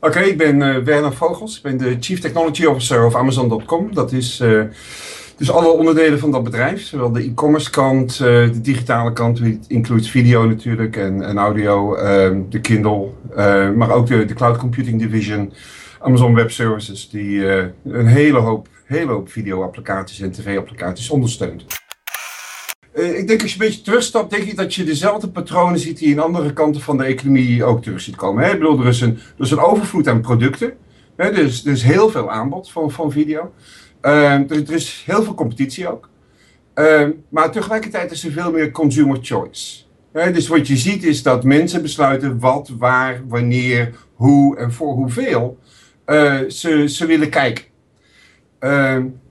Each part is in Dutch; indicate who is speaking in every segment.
Speaker 1: Oké, ik ben uh, Werner Vogels. Ik ben de Chief Technology Officer of Amazon.com. Dat is uh, dus alle onderdelen van dat bedrijf. Zowel de e-commerce kant, uh, de digitale kant, includes video natuurlijk en, en audio, ehm, de Kindle, maar ook de, de Cloud Computing Division, Amazon Web Services, die een hele hoop, hele hoop video-applicaties en tv-applicaties ondersteunt. Uh, ik denk als je een beetje terugstapt, denk ik dat je dezelfde patronen ziet die in andere kanten van de economie ook terug ziet komen. Ik bedoel, er is, een, er overvloed aan producten. Dus heel veel aanbod van, video. Uh, er, is heel veel competitie ook. Uh, maar tegelijkertijd is er veel meer consumer choice. Dus wat je ziet is dat mensen besluiten wat, waar, wanneer, hoe en voor hoeveel ze, ze willen kijken.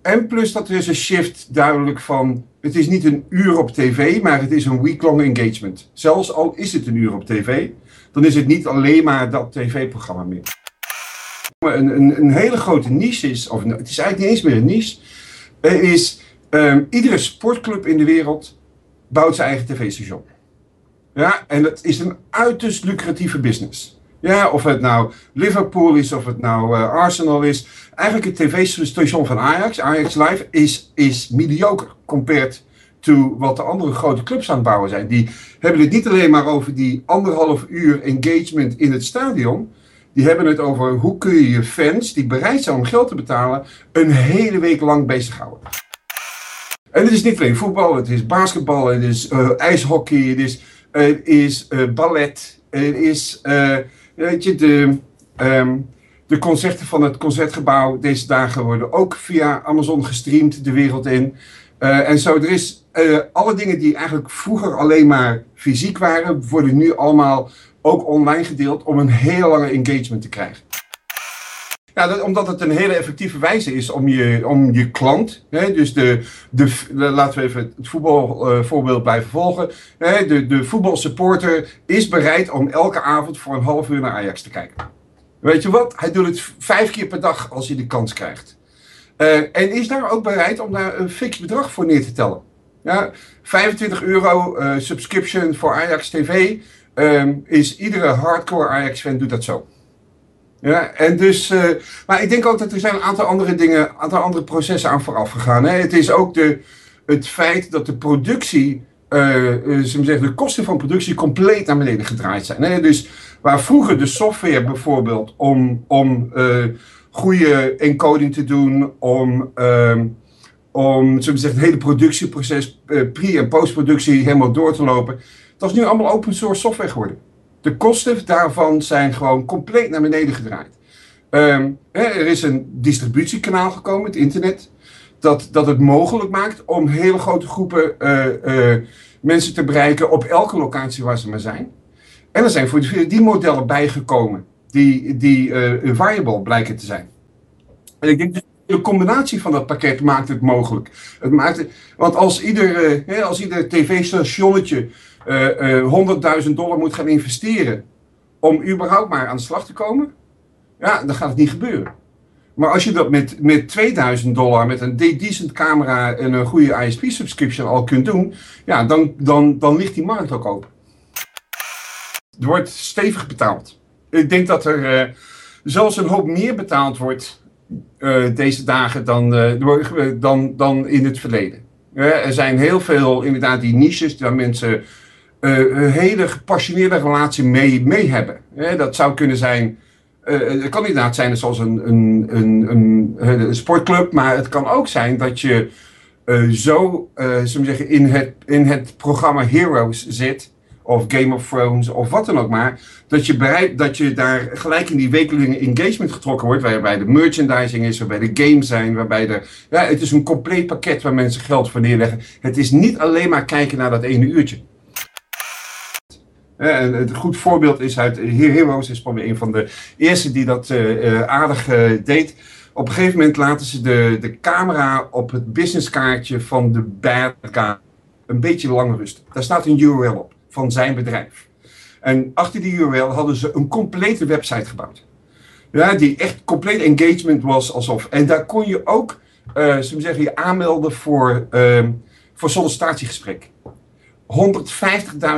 Speaker 1: En plus dat er is een shift duidelijk van het is niet een uur op tv, maar het is een week-long engagement. Zelfs al is het een uur op tv, dan is het niet alleen maar dat tv-programma meer. Een, een, een, hele grote niche is, of het is eigenlijk niet eens meer een niche, is um, iedere sportclub in de wereld bouwt zijn eigen tv-station. Ja, en dat is een uiterst lucratieve business. Ja, of het nou Liverpool is, of het nou uh, Arsenal is. Eigenlijk het tv-station van Ajax, Ajax Live, is, is mediocre compared to wat de andere grote clubs aan het bouwen zijn. Die hebben het niet alleen maar over die anderhalf uur engagement in het stadion. Die hebben het over hoe kun je je fans, die bereid zijn om geld te betalen, een hele week lang bezighouden. En het is niet alleen voetbal, het is basketbal, het is uh, ijshockey, het is, is uh, ballet, het is, weet je, de, um, de concerten van het Concertgebouw deze dagen worden ook via Amazon gestreamd de wereld in. Uh, en zo, er is uh, alle dingen die eigenlijk vroeger alleen maar fysiek waren, worden nu allemaal ook online gedeeld om een heel lange engagement te krijgen. Ja, dat, omdat het een hele effectieve wijze is om je, om je klant, hè, dus de, de, laten we even het voetbalvoorbeeld uh, blijven volgen. Hè, de, de voetbalsupporter is bereid om elke avond voor een half uur naar Ajax te kijken. Weet je wat? Hij doet het vijf keer per dag als hij de kans krijgt. Uh, en is daar ook bereid om daar een fix bedrag voor neer te tellen. Ja, 25 euro uh, subscription voor Ajax TV um, is iedere hardcore Ajax-fan doet dat zo. Ja, en dus, uh, maar ik denk ook dat er zijn een aantal andere dingen, een aantal andere processen aan vooraf gegaan. Hè. Het is ook de, het feit dat de productie, uh, zeggen, de kosten van productie compleet naar beneden gedraaid zijn. Dus waar vroeger de software bijvoorbeeld om, om uh, goede encoding te doen, om, uh, om zeggen, het hele productieproces, pre- en postproductie helemaal door te lopen. Dat is nu allemaal open source software geworden. De kosten daarvan zijn gewoon compleet naar beneden gedraaid. Um, hè, er is een distributiekanaal gekomen, het internet, dat, dat het mogelijk maakt om hele grote groepen uh, mensen te bereiken op elke locatie waar ze maar zijn. En er zijn voor die modellen bijgekomen die, die uh, variable blijken te zijn. En ik denk dat de combinatie van dat pakket maakt het mogelijk. Het maakt het, want als ieder, uh, als ieder tv-stationnetje uh, 100.000 dollar moet gaan investeren om überhaupt maar aan de slag te komen, ja, dan gaat het niet gebeuren. Maar als je dat met, met 2000 dollar, met een decent camera en een goede ISP-subscription al kunt doen, ja, dan, dan, dan ligt die markt ook open. Er wordt stevig betaald. Ik denk dat er zelfs een hoop meer betaald wordt deze dagen dan, uh, dan, dan in het verleden. er zijn heel veel inderdaad die niches waar mensen een hele gepassioneerde relatie mee, mee hebben. dat zou kunnen zijn, het kan inderdaad zijn zoals een, een, een, een, sportclub, maar het kan ook zijn dat je zo zeggen, in, het, in het programma Heroes zit of Game of Thrones of wat dan ook maar, dat je, bereid, dat je daar gelijk in die wekelijke engagement getrokken wordt, waarbij de merchandising is, waarbij de games zijn, waarbij de, ja, het is een compleet pakket waar mensen geld voor neerleggen. Het is niet alleen maar kijken naar dat ene uurtje. En een goed voorbeeld is uit Heroes, is probably een van de eerste die dat uh, aardig uh, deed. Op een gegeven moment laten ze de, de camera op het businesskaartje van de bad guy een beetje lang rusten. Daar staat een URL op van zijn bedrijf. En achter die URL hadden ze een complete website gebouwd. Ja, die echt compleet engagement was alsof. En daar kon je ook, uh, ze zeggen, je aanmelden voor, uh, voor sollicitatiegesprek.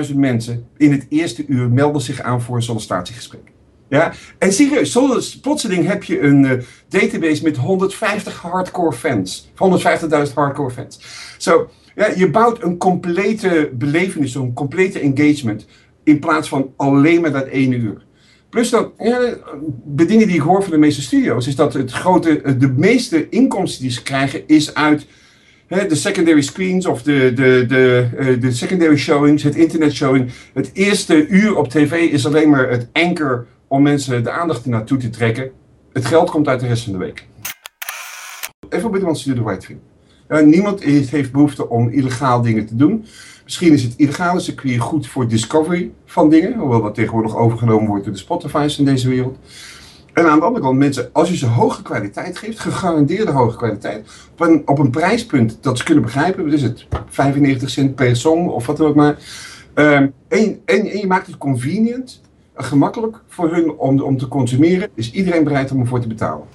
Speaker 1: 150.000 mensen in het eerste uur melden zich aan voor een sollicitatiegesprek. Ja, en serieus, plotseling heb je een uh, database met 150 hardcore fans. 150.000 hardcore fans. Zo, je bouwt een complete belevenis, een complete engagement. In plaats van alleen maar dat ene uur. Plus dat, ja, de die ik hoor van de meeste studio's, is dat het grote, de meeste inkomsten die ze krijgen, is uit hè, de secondary screens of de, de, de, uh, de secondary showings, het internet showing. Het eerste uur op tv is alleen maar het anker om mensen de aandacht naartoe te trekken. Het geld komt uit de rest van de week. Even bij de right thing. Uh, niemand heeft behoefte om illegaal dingen te doen. Misschien is het illegale circuit goed voor discovery van dingen, hoewel dat tegenwoordig overgenomen wordt door de Spotify's in deze wereld. En aan de andere kant, mensen, als je ze hoge kwaliteit geeft, gegarandeerde hoge kwaliteit, op een, op een prijspunt dat ze kunnen begrijpen, wat is het, 95 cent per song of wat dan ook maar. Um, en, en, je maakt het convenient, gemakkelijk voor hun om, om te consumeren, is iedereen bereid om ervoor te betalen.